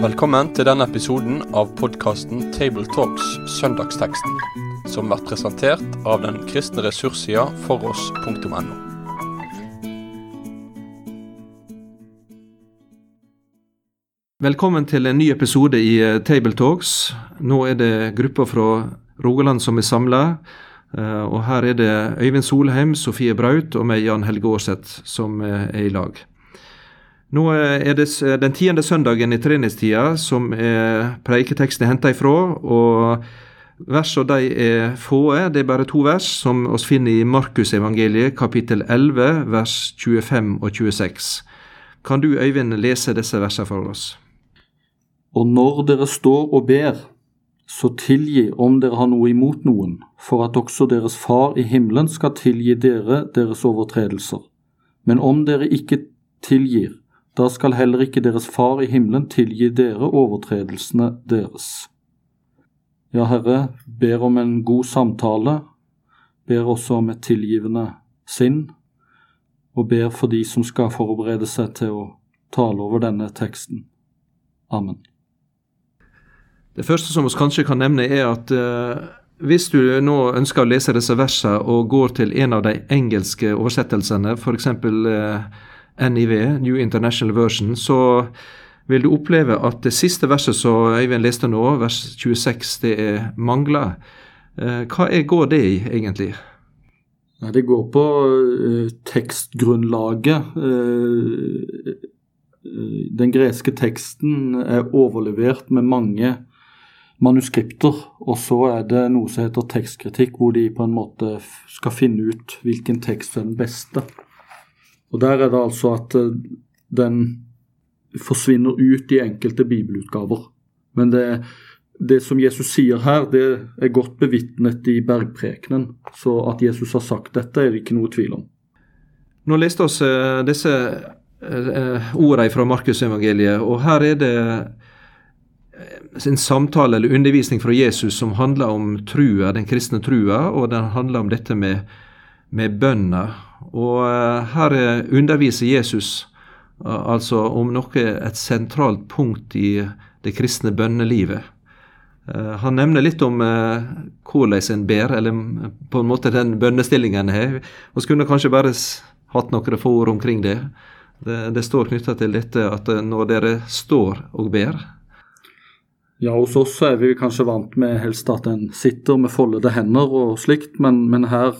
Velkommen til denne episoden av podkasten Tabletalks Søndagsteksten, som blir presentert av den kristne ressurssida foross.no. Velkommen til en ny episode i eh, Tabletalks. Nå er det grupper fra Rogaland som er samla. Og her er det Øyvind Solheim, Sofie Braut og meg, Jan Helge Aarseth, som eh, er i lag. Nå er det den tiende søndagen i treningstida som preiketeksten er henta ifra. og Versene de er få, det er bare to vers, som vi finner i Markusevangeliet kapittel 11, vers 25 og 26. Kan du, Øyvind, lese disse versene for oss? Og når dere står og ber, så tilgi om dere har noe imot noen, for at også deres Far i himmelen skal tilgi dere deres overtredelser. Men om dere ikke tilgir, da skal heller ikke deres Far i himmelen tilgi dere overtredelsene deres. Ja, Herre, ber om en god samtale, ber også om et tilgivende sinn, og ber for de som skal forberede seg til å tale over denne teksten. Amen. Det første som vi kanskje kan nevne, er at uh, hvis du nå ønsker å lese disse versene og går til en av de engelske oversettelsene, f.eks. Uh, NIV, New International Version, så vil du oppleve at det siste verset som Øyvind leste nå, vers 26, det er mangler. Uh, hva er, går det i, egentlig? Nei, det går på uh, tekstgrunnlaget. Uh, den greske teksten er overlevert med mange manuskripter, og så er det noe som heter tekstkritikk, hvor de på en måte skal finne ut hvilken tekst er den beste. Og Der er det altså at eh, den forsvinner ut i enkelte bibelutgaver. Men det, det som Jesus sier her, det er godt bevitnet i bergprekenen. Så at Jesus har sagt dette, er det ikke noe tvil om. Nå leste oss uh, disse uh, ordene fra Markusevangeliet, og her er det en samtale eller undervisning fra Jesus som handler om trua, den kristne trua, og den handler om dette med, med bønna. Og uh, her underviser Jesus uh, altså om noe, et sentralt punkt i det kristne bønnelivet. Han nevner litt om hvordan en ber, eller på en måte den bønnestillingen har. Vi skulle kanskje bare hatt noen få ord omkring det. Det, det står knytta til dette at når dere står og ber, ja, hos oss er vi kanskje vant med helst at en sitter med foldede hender og slikt, men, men her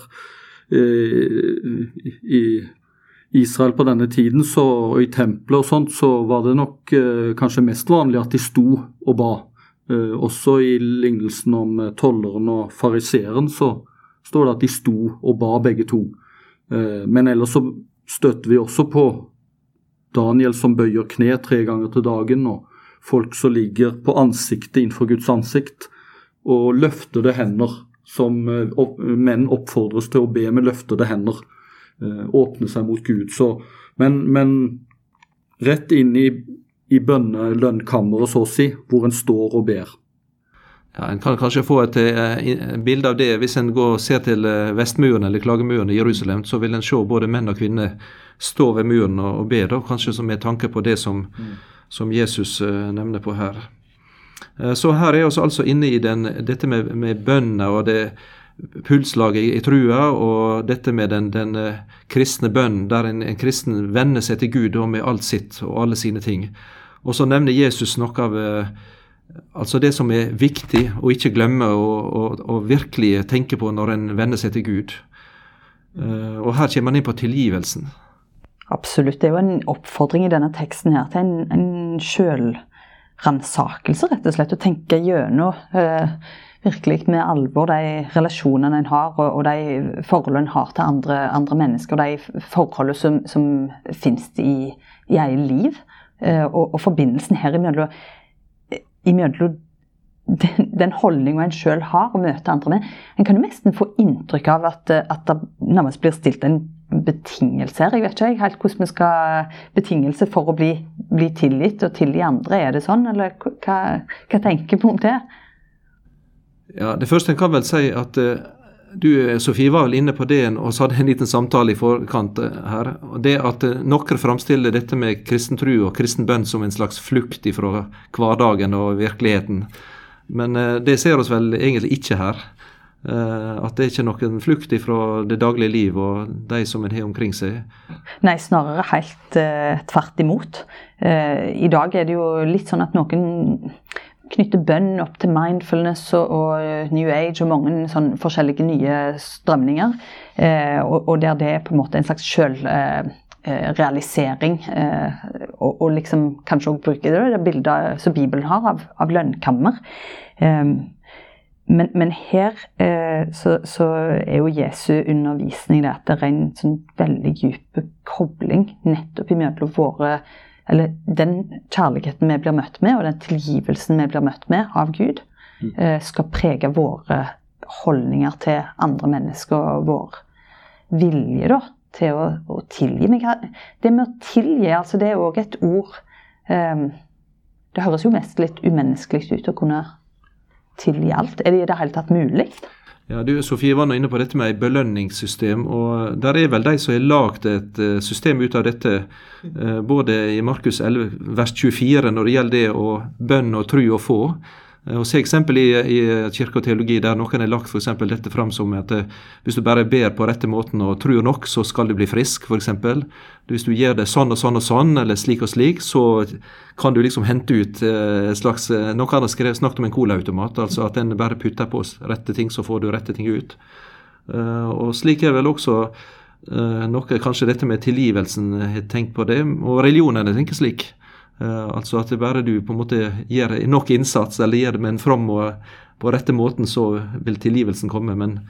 eh, i Israel på denne tiden så, og i tempelet og sånt, så var det nok eh, kanskje mest vanlig at de sto og ba. Eh, også i lignelsen om eh, tolleren og fariseeren så står det at de sto og ba begge to. Eh, men ellers så støtter vi også på Daniel som bøyer kne tre ganger til dagen. og folk som ligger på ansiktet innenfor Guds ansikt, og løftede hender, som eh, menn oppfordres til å be med løftede hender. Eh, åpne seg mot Gud. Så, men, men rett inn i, i bønnelønnkammeret, så å si, hvor en står og ber. Ja, En kan kanskje få et, uh, bilde av det hvis en går og ser til uh, Vestmuren eller Klagemuren i Jerusalem. Så vil en se både menn og kvinner stå ved muren og, og be, da, kanskje som med tanke på det som mm som Jesus uh, nevner på her. Uh, så her er vi altså inne i den, dette med, med bønna og det pulslaget i, trua, og dette med den, den uh, kristne bønnen, der en, en, kristen venner seg til Gud og med alt sitt og alle sine ting. Og så nevner Jesus noe av altså det som er viktig å ikke glemme og, virkelig tenke på når en venner seg til Gud. og her kommer man inn på tilgivelsen. Absolutt. Det er jo en oppfordring i denne teksten her til en, en sjølransakelse, rett og slett. Å tenke gjennom eh, virkelig med alvor de relasjonene en har, og, og de forholdene en har til andre, andre, mennesker. Og de forholdene som, som finnes i, i eget liv. Eh, og, og, forbindelsen her imellom, imellom den, den holdninga en sjøl har å møte andre med. En kan jo nesten få inntrykk av at, at det nærmest blir stilt en betingelser. Jeg vet ikke helt hvordan vi skal Betingelse for å bli, bli tilgitt og tilgi andre, er det sånn? Eller hva, hva tenker vi om det? Ja, Det første en kan vel si at uh, Du Sofie var vel inne på det og så hadde en liten samtale i forkant her. Det at noen framstiller dette med kristen tro og kristen bønn som en slags flukt fra hverdagen og virkeligheten. Men det ser oss vel egentlig ikke her. At det er ikke noen flukt fra det daglige liv og de som en har omkring seg. Nei, snarere helt uh, tvert imot. Uh, I dag er det jo litt sånn at noen knytter bønn opp til mindfulness og, og eh, New Age og mange sånn forskjellige nye strømninger. Uh, og, og, der det er på en måte en slags sjølrealisering. realisering. eh, og, og, liksom kanskje òg bruke det, det bildet som Bibelen har av, av lønnkammer. Men, men, her eh, så, så, er jo Jesu undervisning det at det er en sånn veldig dyp kobling nettopp imellom våre eller den kjærligheten vi blir møtt med, og den tilgivelsen vi blir møtt med av Gud, mm. eh, skal prege våre holdninger til andre mennesker og vår vilje da, til å, å tilgi. Men det med å tilgi, altså det er òg et ord eh, Det høres jo mest litt umenneskelig ut å kunne tilgi alt. Er det i det hele tatt mulig? Ja, du Sofie var nå inne på dette med et belønningssystem. og Der er vel de som har lagd et eh, system ut av dette, eh, både i Markus 11 vers 24 når det gjelder det å bønn og tru å få, og Se eksempel i, i kirke og teologi der noen har lagt for dette fram som at eh, hvis du bare ber på rette måten og tror nok, så skal du bli frisk, f.eks. Hvis du gjør det sånn og sånn og sånn, eller slik og slik, så kan du liksom hente ut eh, slags Noen har snakket om en colaautomat, altså at en bare putter på rette ting, så får du rette ting ut. Og slik er vel også noe kanskje dette med tilgivelsen har tenkt på det, og religionene tenker slik. Uh, altså at bare du på en måte gjør nok innsats, eller gjør det med en from og på rette måten, så vil tilgivelsen komme. Men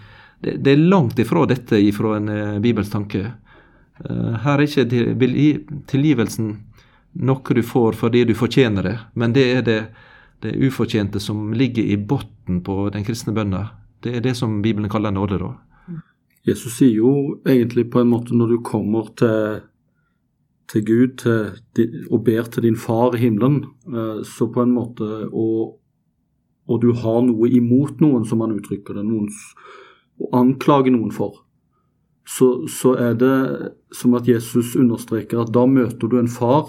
det, det er langt ifra dette ifra en uh, bibelsk tanke. Uh, her er ikke tilgivelsen noe du får fordi du fortjener det, men det er det, det ufortjente som ligger i bunnen på den kristne bønna. Det er det som Bibelen kaller nåde, da. Jesus sier jo egentlig på en måte når du kommer til til Gud til, og ber til din far i himmelen, eh, så på en måte og, og du har noe imot noen, som han uttrykker det, noen, og anklager noen for, så, så, er det som at Jesus understreker at da møter du en far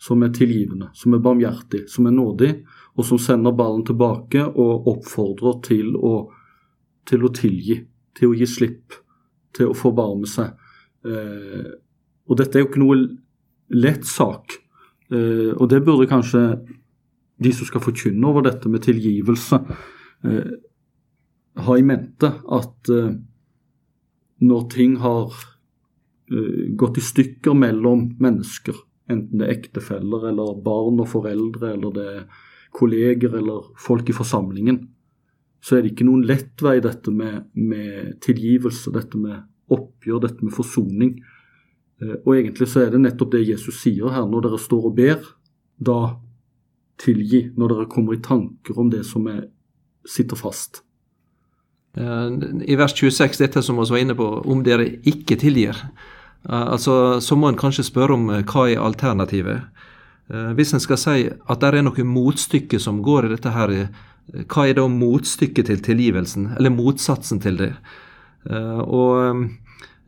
som er tilgivende, som er barmhjertig, som er nådig, og som sender ballen tilbake og oppfordrer til å, til å tilgi, til å gi slipp, til å forbarme seg. Eh, og dette er jo ikke noe lett sak. Eh, og det burde kanskje de som skal forkynne over dette med tilgivelse, eh, ha i mente at eh, når ting har eh, gått i stykker mellom mennesker, enten det er ektefeller eller barn og foreldre eller det er kolleger eller folk i forsamlingen, så er det ikke noen lett vei dette med, med tilgivelse, dette med oppgjør, dette med forsoning. Eh, og egentlig så er det nettopp det Jesus sier her. Når dere står og ber, da tilgi. Når dere kommer i tanker om det som er, sitter fast. I vers 26, dette som vi var inne på, om dere ikke tilgir. Eh, altså, Så må en kanskje spørre om eh, hva er alternativet. Hvis en skal si at det er noe motstykke som går i dette her, hva er da motstykket til tilgivelsen, eller motsatsen til det? Og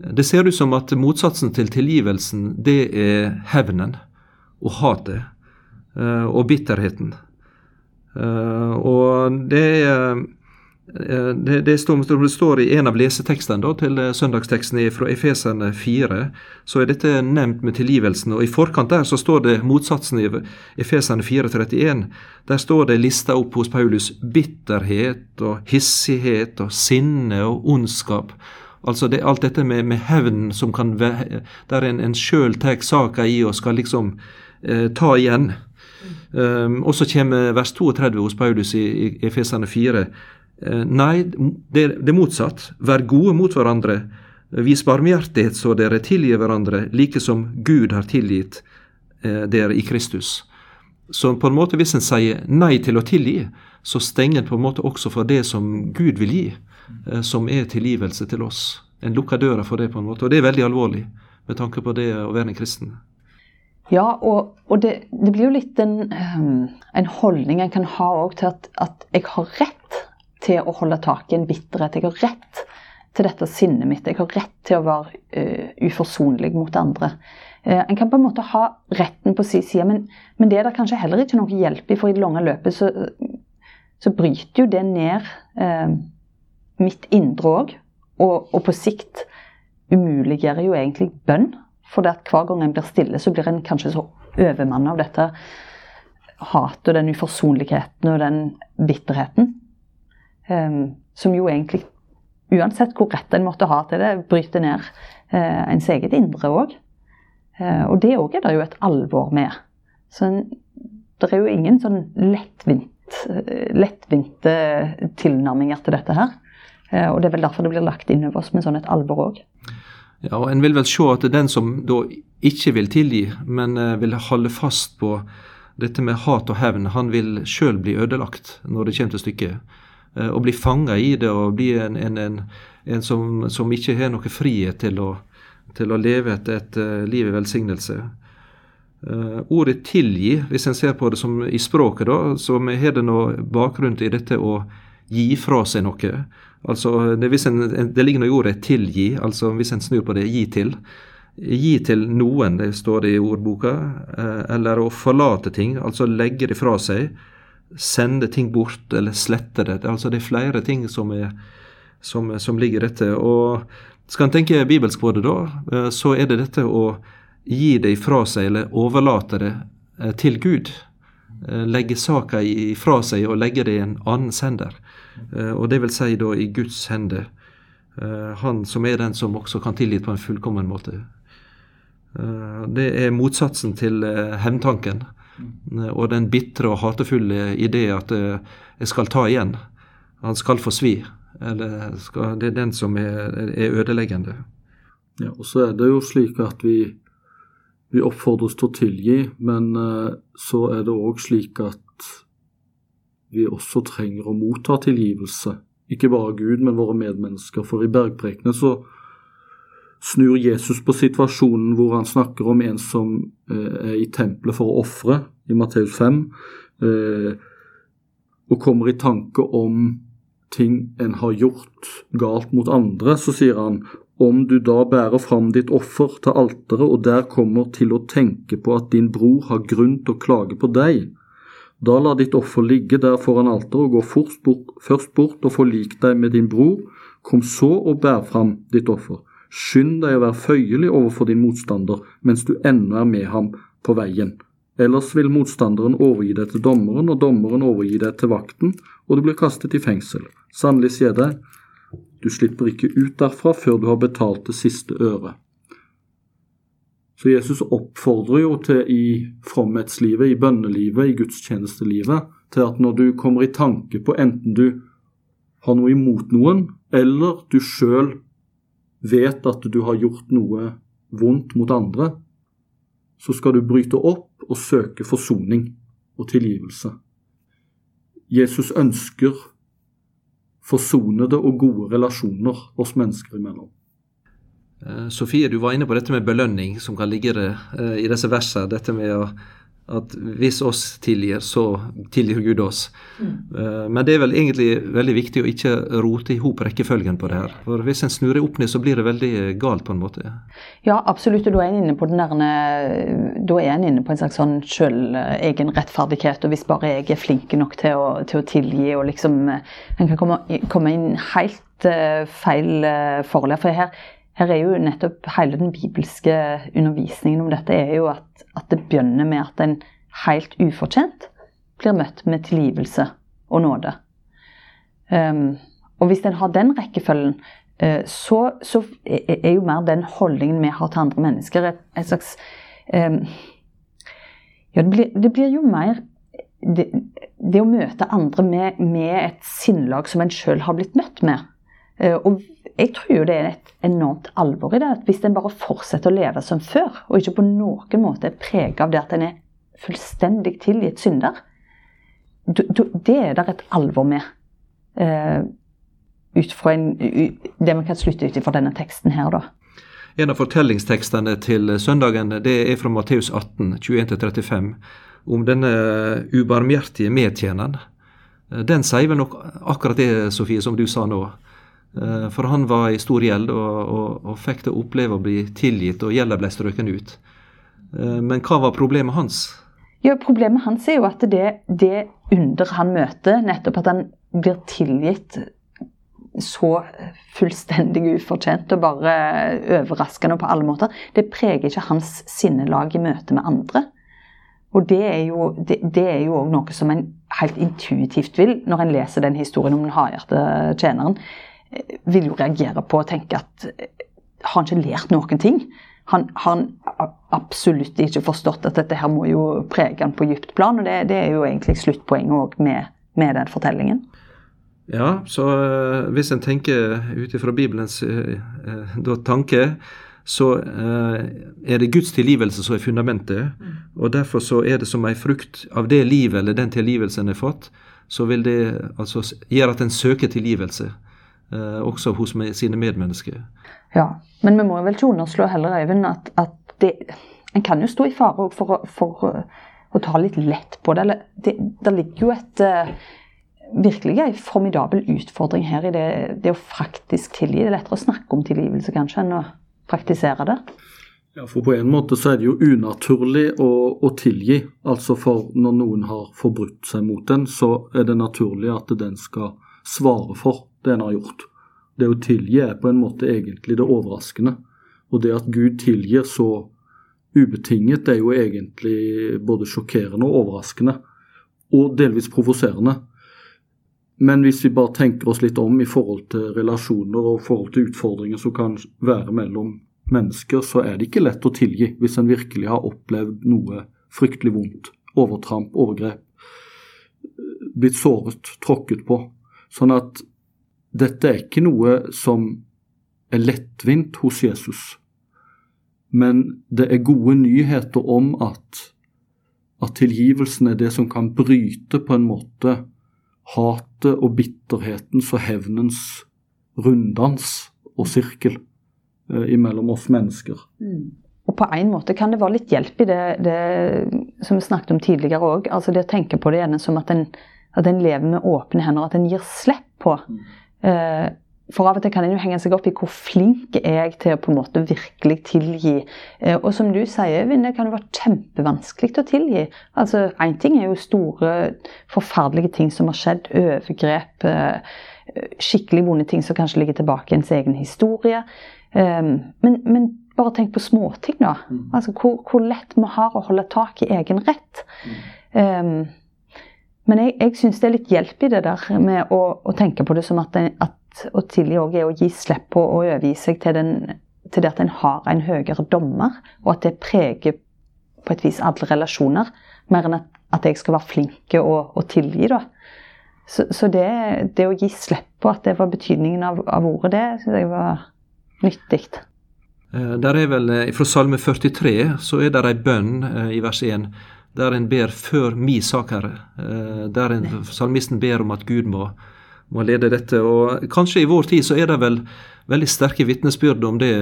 det ser ut som at motsatsen til tilgivelsen, det er hevnen og hatet eh, og bitterheten. Eh, og det eh, det, det, står, det, står, i en av lesetekstene da, til søndagsteksten fra Efeserne 4, så er dette nevnt med tilgivelsen. og I forkant der så står det motsatsen i Efeserne 4,31. Der står det lista opp hos Paulus bitterhet og hissighet og sinne og ondskap. Altså det, alt dette med, med hevn som kan være Der en, en sjøl tar saka i og skal liksom eh, ta igjen. Um, og så kommer vers 32 hos Paulus i, i Efesene 4. Uh, nei, det, det er motsatt. Vær gode mot hverandre. Vis barmhjertighet så dere tilgir hverandre, like som Gud har tilgitt uh, dere i Kristus. Så på en måte hvis en sier nei til å tilgi, så stenger en på en måte også for det som Gud vil gi. Eh, som er tilgivelse til oss. En lukker døra for det, på en måte. Og det er veldig alvorlig med tanke på det å være en kristen. Ja, og, og det, det, blir jo litt en, um, en holdning en kan ha òg til at, at, jeg har rett til å holde tak i en bitterhet. Jeg har rett til dette sinnet mitt. Jeg har rett til å være uh, uforsonlig mot andre. Uh, en kan på en måte ha retten på sin side, men, men, det er det kanskje heller ikke noe hjelp i, for i det lange løpet så, så bryter jo det ned uh, mitt indre òg. Og, og, på sikt umuliggjør jo egentlig bønn. For hver gang en blir stille, så blir en kanskje så overmannet av dette hatet og den uforsonligheten og den bitterheten. Um, som jo egentlig, uansett hvor rett en måtte ha til det, bryter ned uh, ens eget indre òg. Uh, eh, og det òg er det jo et alvor med. Så det er jo ingen sånn lettvint, lettvinte tilnærminger til dette her. Uh, og det er vel derfor det blir lagt inn over oss med sånn et alvor òg. Ja, og En vil vel se at den som da ikke vil tilgi, men vil holde fast på dette med hat og hevn, han vil sjøl bli ødelagt når det kommer til stykket. Eh, og bli fanga i det og bli en, en, en, en som, som, ikke har noe frihet til å, til å leve et, et liv i velsignelse. Uh, ordet 'tilgi', hvis en ser på det som i språket, da, så har det noe bakgrunn i dette å gi fra seg noe. Altså, det, en, det ligger i ordet 'tilgi', altså hvis en snur på det 'gi til' gi til noen, det står det i ordboka, eh, eller å forlate ting, altså legge det fra seg, sende ting bort eller slette det. Altså det er flere ting som, er, som, som ligger i dette. Og skal en tenke bibelsk på det, da, eh, så er det dette å gi det ifra seg eller overlate det eh, til Gud. Legge saka ifra seg og legge det i en annen sender. Og det vil si da i Guds hender. Han som er den som også kan tilgi på en fullkommen måte. Eh, det er motsatsen til eh, hevntanken. Og den bitre og hatefulle idé at eh, jeg skal ta igjen. Han skal få svi. Eller skal, det er den som er, er ødeleggende. Ja, og så er det jo slik at vi, vi oppfordres til å tilgi, men så er det òg slik at vi også trenger å motta tilgivelse. Ikke bare Gud, men våre medmennesker. For i bergprekene så snur Jesus på situasjonen hvor han snakker om en som eh, er i tempelet for å ofre, i Matteus 5, eh, og kommer i tanke om ting en har gjort galt mot andre, så sier han om du da bærer fram ditt offer til alteret og der kommer til å tenke på at din bror har grunn til å klage på deg, da la ditt offer ligge der foran alteret og gå bort, først bort og forlik deg med din bror, kom så og bær fram ditt offer. Skynd deg å være føyelig overfor din motstander mens du ennå er med ham på veien. Ellers vil motstanderen overgi deg til dommeren, og dommeren overgi deg til vakten, og du blir kastet i fengsel. Sannelig sier deg, du slipper ikke ut derfra før du har betalt det siste øret. Så Jesus oppfordrer jo til i fromhetslivet, i bønnelivet, i gudstjenestelivet, til at når du kommer i tanke på enten du har noe imot noen, eller du sjøl vet at du har gjort noe vondt mot andre, så skal du bryte opp og søke forsoning og tilgivelse. Jesus ønsker forsonede og gode relasjoner oss mennesker imellom. Eh, Sofie, du var inne på dette med belønning som kan ligge eh, i disse versene. Dette med å at hvis oss tilgir, så tilgir Gud oss. Mm. Uh, men det er vel egentlig veldig viktig å ikke rote i hop rekkefølgen på det her. For hvis en snurrer opp ned, så blir det veldig galt på en måte. Ja, absolutt. Og da er en inne på er en inne på en slags sånn selv, egen rettferdighet. Og hvis bare jeg er flink nok til å, til å tilgi og liksom En kan komme, komme inn helt feil her. For her her er jo nettopp hele den bibelske undervisningen om dette er jo at, at det begynner med at en helt ufortjent blir møtt med tilgivelse og nåde. Um, og hvis en har den rekkefølgen, uh, så, så, er jo mer den holdningen vi har til andre mennesker, et, et slags um, Ja, det blir, det blir, jo mer det, det, å møte andre med, med et sinnlag som en sjøl har blitt møtt med. Uh, og jeg tror jo det er et enormt alvor i det. at Hvis en bare fortsetter å leve som før, og ikke på noen måte er preget av det at en er fullstendig tilgitt synder, det er det et alvor med. Uh, ut fra en, det vi kan slutte ut fra denne teksten her, da. En av fortellingstekstene til søndagen det er fra Matteus 18, 21-35, om denne ubarmhjertige medtjeneren den sier vel nok akkurat det, Sofie, som du sa nå. For han var i stor gjeld og, og, og fikk det oppleve å bli tilgitt, og gjelda ble strøken ut. Men hva var problemet hans? Ja, Problemet hans er jo at det, det under han møter, nettopp at han blir tilgitt så fullstendig ufortjent og bare overraskende på alle måter, det preger ikke hans sinnelag i møte med andre. Og det er jo det, det er jo noe som en helt intuitivt vil, når en leser den historien om den hardhjerte tjeneren, vil jo reagere på og tenke at har han ikke lært noen ting? Han har absolutt ikke forstått at dette her må jo prege han på dypt plan, og det, det, er jo egentlig sluttpoenget med, med den fortellingen. Ja, så uh, hvis en tenker ut ifra Bibelens uh, uh, tanke, så er det Guds tilgivelse som er fundamentet. Mm. Og derfor så er det som ei frukt av det livet eller den tilgivelsen en har fått, så vil det altså gjøre at en søker tilgivelse, også hos sine medmennesker. Ja, men vi må vel ikke underslå heller, Øyvind, at, at det, en kan jo stå i fare for, for, å ta litt lett på det. Det, det ligger jo et virkelig en formidabel utfordring her i det, det, å faktisk tilgi. Det er lettere å snakke om tilgivelse kanskje enn å praktisere det. Ja, for På en måte så er det jo unaturlig å, å tilgi. Altså for Når noen har forbrutt seg mot en, så er det naturlig at den skal svare for det en har gjort. Det å tilgi er på en måte egentlig det overraskende. Og det at Gud tilgir så ubetinget, er jo egentlig både sjokkerende og overraskende. Og delvis provoserende. Men hvis vi bare tenker oss litt om i forhold til relasjoner og forhold til utfordringer som kan være mellom mennesker, så er det ikke lett å tilgi hvis en virkelig har opplevd noe fryktelig vondt. Overtramp, overgrep. Blitt såret, tråkket på. Sånn at dette er ikke noe som er lettvint hos Jesus. Men det er gode nyheter om at, at tilgivelsen er det som kan bryte på en måte hatet og bitterhetens og hevnens runddans og sirkel eh, imellom oss mennesker. Mm. Og på en måte kan det være litt hjelp i det, det som vi snakket om tidligere òg. Altså det å tenke på det ene som at en, at en lever med åpne hender, at en gir slipp på. Mm. Eh, for av og til kan en jo henge seg opp i hvor flink er jeg til å på en måte virkelig tilgi. Eh, og som du sier, Vinne, kan det være kjempevanskelig å tilgi. Altså, Én ting er jo store, forferdelige ting som har skjedd. Overgrep. Eh, skikkelig vonde ting som kanskje ligger tilbake i ens egen historie. Men, men bare tenk på småting, da. Mm. Altså hvor, hvor, lett vi har å holde tak i egen rett. Mm. Men jeg, jeg syns det er litt hjelp i det der med å, å tenke på det som at, at å tilgi òg er å gi slipp på å overgi seg til, den, til, det at en har en høyere dommer, og at det preger på et vis alle relasjoner, mer enn at, at jeg skal være flink å, å tilgi. da. Så, så det, det, å gi slipp på at det var betydningen av, av ordet, det syns jeg var nyttig. Eh, der er vel, eh, Fra Salme 43 så er det ei bønn eh, i vers 1 der en ber før mi sak, Herre. Der en, salmisten ber om at Gud må må lede dette. Og kanskje i vår tid så er det vel veldig sterke vitnesbyrd om det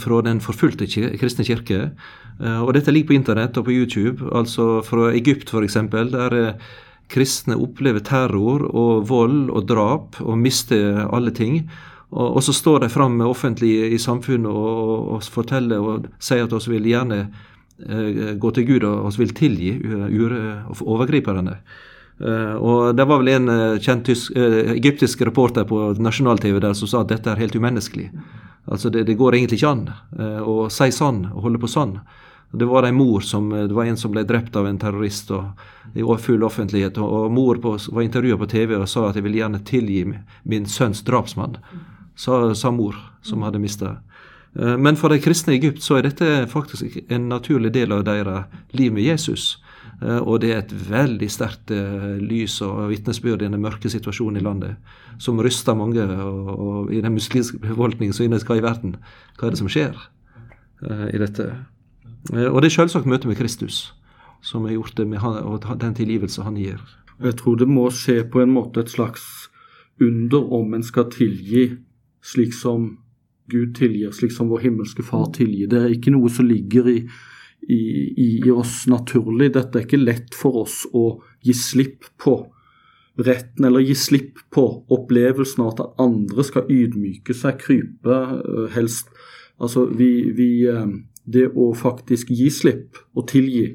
fra den forfulgte kristne kirke. Eh, og dette ligger på internett og på YouTube, altså fra Egypt f.eks., der eh, kristne opplever terror og vold og drap og mister alle ting. Og, så står de fram offentlig i samfunnet og, og, forteller og sier at vi vil gjerne eh, gå til Gud og oss vil tilgi overgriperne. Uh, og Det var vel en kjent egyptisk reporter på nasjonal-TV der som sa at dette er helt umenneskelig. Altså Det, det går egentlig ikke an å si sånn og holde på sånn. Det var en mor som, det var en som ble drept av en terrorist og, i full offentlighet. Og, og Mor på, var intervjua på TV og sa at jeg vil gjerne tilgi min sønns drapsmann. Sa, sa mor, som hadde mista. Men for de kristne i Egypt så er dette faktisk en naturlig del av deres liv med Jesus. Eh, og det er et veldig sterkt eh, lys og vitnesbyrd i den mørke situasjonen i landet, som ryster mange. Og, og i den muslimske befolkningen som innes hva i verden? Hva er det som skjer i dette? Og det er selvsagt møtet med Kristus som har gjort det med han, og den tilgivelse han gir. Jeg tror det må skje på en måte et slags under om en skal tilgi slik som Gud tilgir, slik som vår himmelske Far tilgir. Det er ikke noe som ligger i i, i, oss naturlig. Dette er ikke lett for oss å gi slipp på. retten, eller gi slipp på opplevelsen av at andre skal ydmyke seg, krype, eh, helst. Altså vi, vi eh, Det å faktisk gi slipp og tilgi,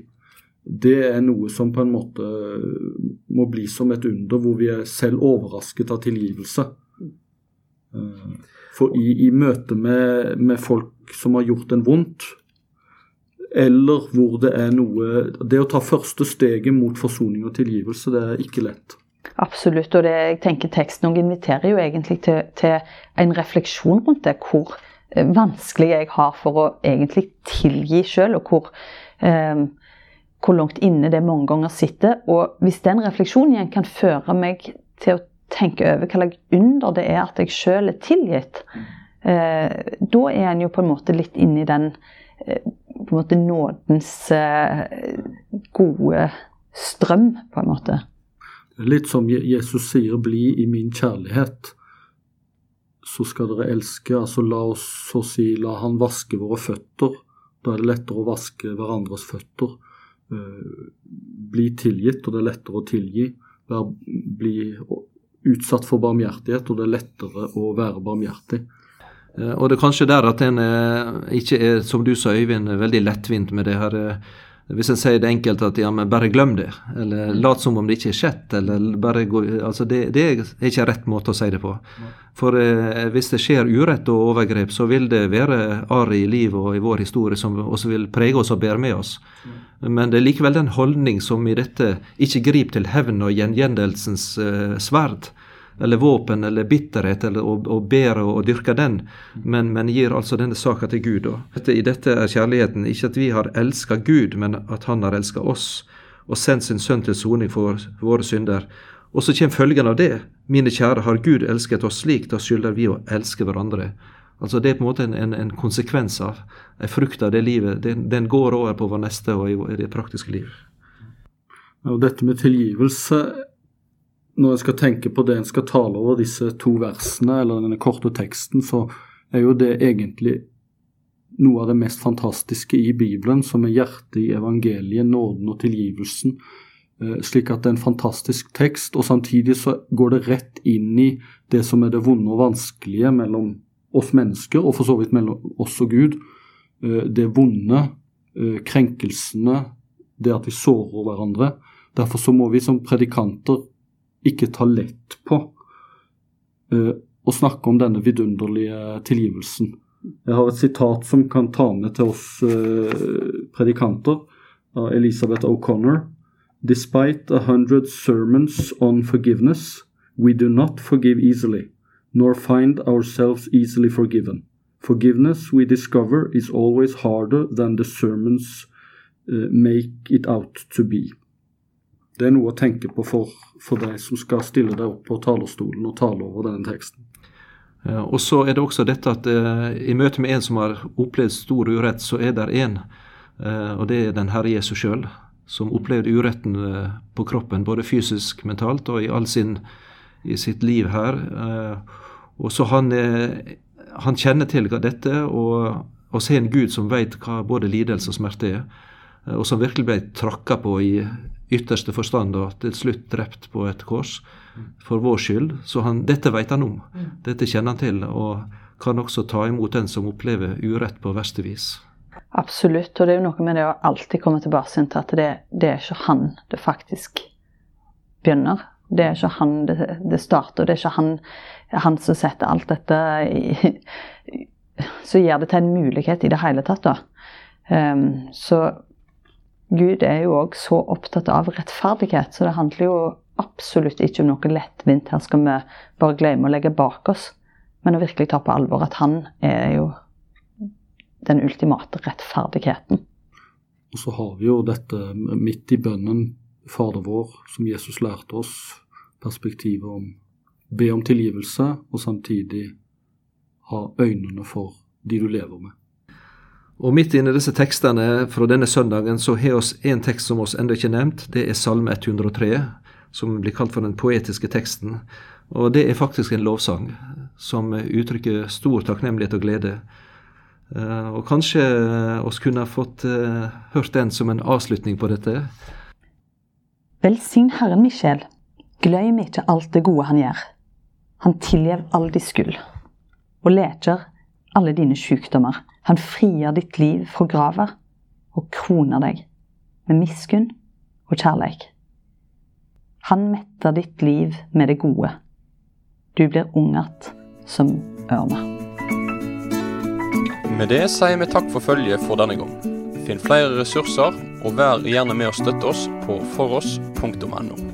det er noe som på en måte må bli som et under, hvor vi er selv overrasket av tilgivelse. For i, i møte med, med folk som har gjort en vondt, eller hvor det er noe Det å ta første steget mot forsoning og tilgivelse, det er ikke lett. Absolutt, og det, jeg tenker teksten inviterer jo egentlig til, til, en refleksjon rundt det. Hvor eh, vanskelig jeg har for å egentlig tilgi sjøl, og hvor, eh, hvor, langt inne det mange ganger sitter. Og hvis den refleksjonen igjen kan føre meg til å tenke over hva slags under det er at jeg sjøl er tilgitt, eh, da er en jo på en måte litt inni den eh, på en måte nådens eh, gode strøm, på en måte. Litt som Jesus sier 'bli i min kjærlighet', så skal dere elske. Altså la oss så si la han vaske våre føtter. Da er det lettere å vaske hverandres føtter. Eh, bli tilgitt, og det er lettere å tilgi. Bli utsatt for barmhjertighet, og det er lettere å være barmhjertig. Eh, og det er kanskje der at en eh, ikke er, som du sa Øyvind, veldig lettvint med det her. Hvis en sier det enkelt at ja, men bare glem det, eller lat som om det ikke er skjedd, eller bare gå altså det, det, er ikke rett måte å si det på. For eh, hvis det skjer urett og overgrep, så vil det være arr i livet og i vår historie som også vil prege oss og bære med oss. Men det er likevel den holdning som i dette ikke griper til hevn og gjengjeldelsens eh, sverd, eller våpen eller bitterhet eller å, å bære og, og dyrke den, men, men, gir altså denne saka til Gud. Dette, I dette er kjærligheten ikke at vi har elska Gud, men at Han har elska oss og sendt sin sønn til soning for våre synder. Og så kommer følgen av det. Mine kjære, har Gud elsket oss slik, da skylder vi å elske hverandre. Altså Det er på en måte en, en, en konsekvens av, en frukt av det livet. Den, den, går over på vår neste og i, i det praktiske liv. Og dette med tilgivelse når en skal tenke på det en skal tale over disse to versene, eller denne korte teksten, så er jo det egentlig noe av det mest fantastiske i Bibelen, som er hjertet i evangeliet, nåden og tilgivelsen. Eh, slik at det er en fantastisk tekst, og samtidig så går det rett inn i det som er det vonde og vanskelige mellom oss mennesker, og for så vidt mellom oss og Gud. Eh, det vonde, eh, krenkelsene, det at vi sårer hverandre. Derfor så må vi som predikanter ikke ta lett på uh, å snakke om denne vidunderlige tilgivelsen. Jeg har et sitat som kan ta med til oss uh, predikanter, av Elisabeth O'Connor. Despite a hundred sermons on forgiveness, we do not forgive easily, nor find ourselves easily forgiven. Forgiveness, we discover, is always harder than the sermons uh, make it out to be. Det er noe å tenke på for, for deg som skal stille deg opp på talerstolen og tale over denne teksten. Og så er det også dette at eh, i møte med en som har opplevd stor urett, så er det en, eh, og det er den Herre Jesus sjøl, som opplevde uretten eh, på kroppen, både fysisk, mentalt og i all sin i sitt liv her. Eh, og så han, eh, han kjenner til dette, og, og ser en Gud som vet hva både lidelse og smerte er, eh, og som virkelig ble trakka på i ytterste forstand og til slutt drept på et kors for vår skyld. Så han, dette vet han om. Dette kjenner han til, og kan også ta imot den som opplever urett på verste vis. Absolutt, og det er jo noe med det å alltid komme tilbake til at det, det er ikke han det faktisk begynner. Det er ikke han det, det starter, det er ikke han, han som setter alt dette i Som gjør det til en mulighet i det hele tatt, da. Um, så Gud er jo òg så opptatt av rettferdighet, så det handler jo absolutt ikke om noe lettvint. Her skal vi bare glemme å legge bak oss, men å virkelig ta på alvor at han er jo den ultimate rettferdigheten. Og så har vi jo dette midt i bønnen, Fader vår, som Jesus lærte oss, perspektivet om be om tilgivelse, og samtidig ha øynene for de du lever med. Og Midt inne i disse tekstene fra denne søndagen så har oss en tekst som oss ennå ikke nevnt. Det er Salme 103, som blir kalt for den poetiske teksten. Og Det er faktisk en lovsang som uttrykker stor takknemlighet og glede. Eh, og Kanskje oss kunne fått uh, hørt den som en avslutning på dette. Velsign Herren Michel. Gløym ikke alt det gode han gjør. Han tilgjev all di skyld, og leker alle dine sykdommer. Han frier ditt liv fra graver og kroner deg med miskunn og kjærleik. Han metter ditt liv med det gode. Du blir ung att som ørna. Med det sier vi takk for følget for denne gang. Finn flere ressurser, og vær gjerne med å støtte oss på foross.no.